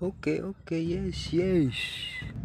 Okay, okay, yes, yes.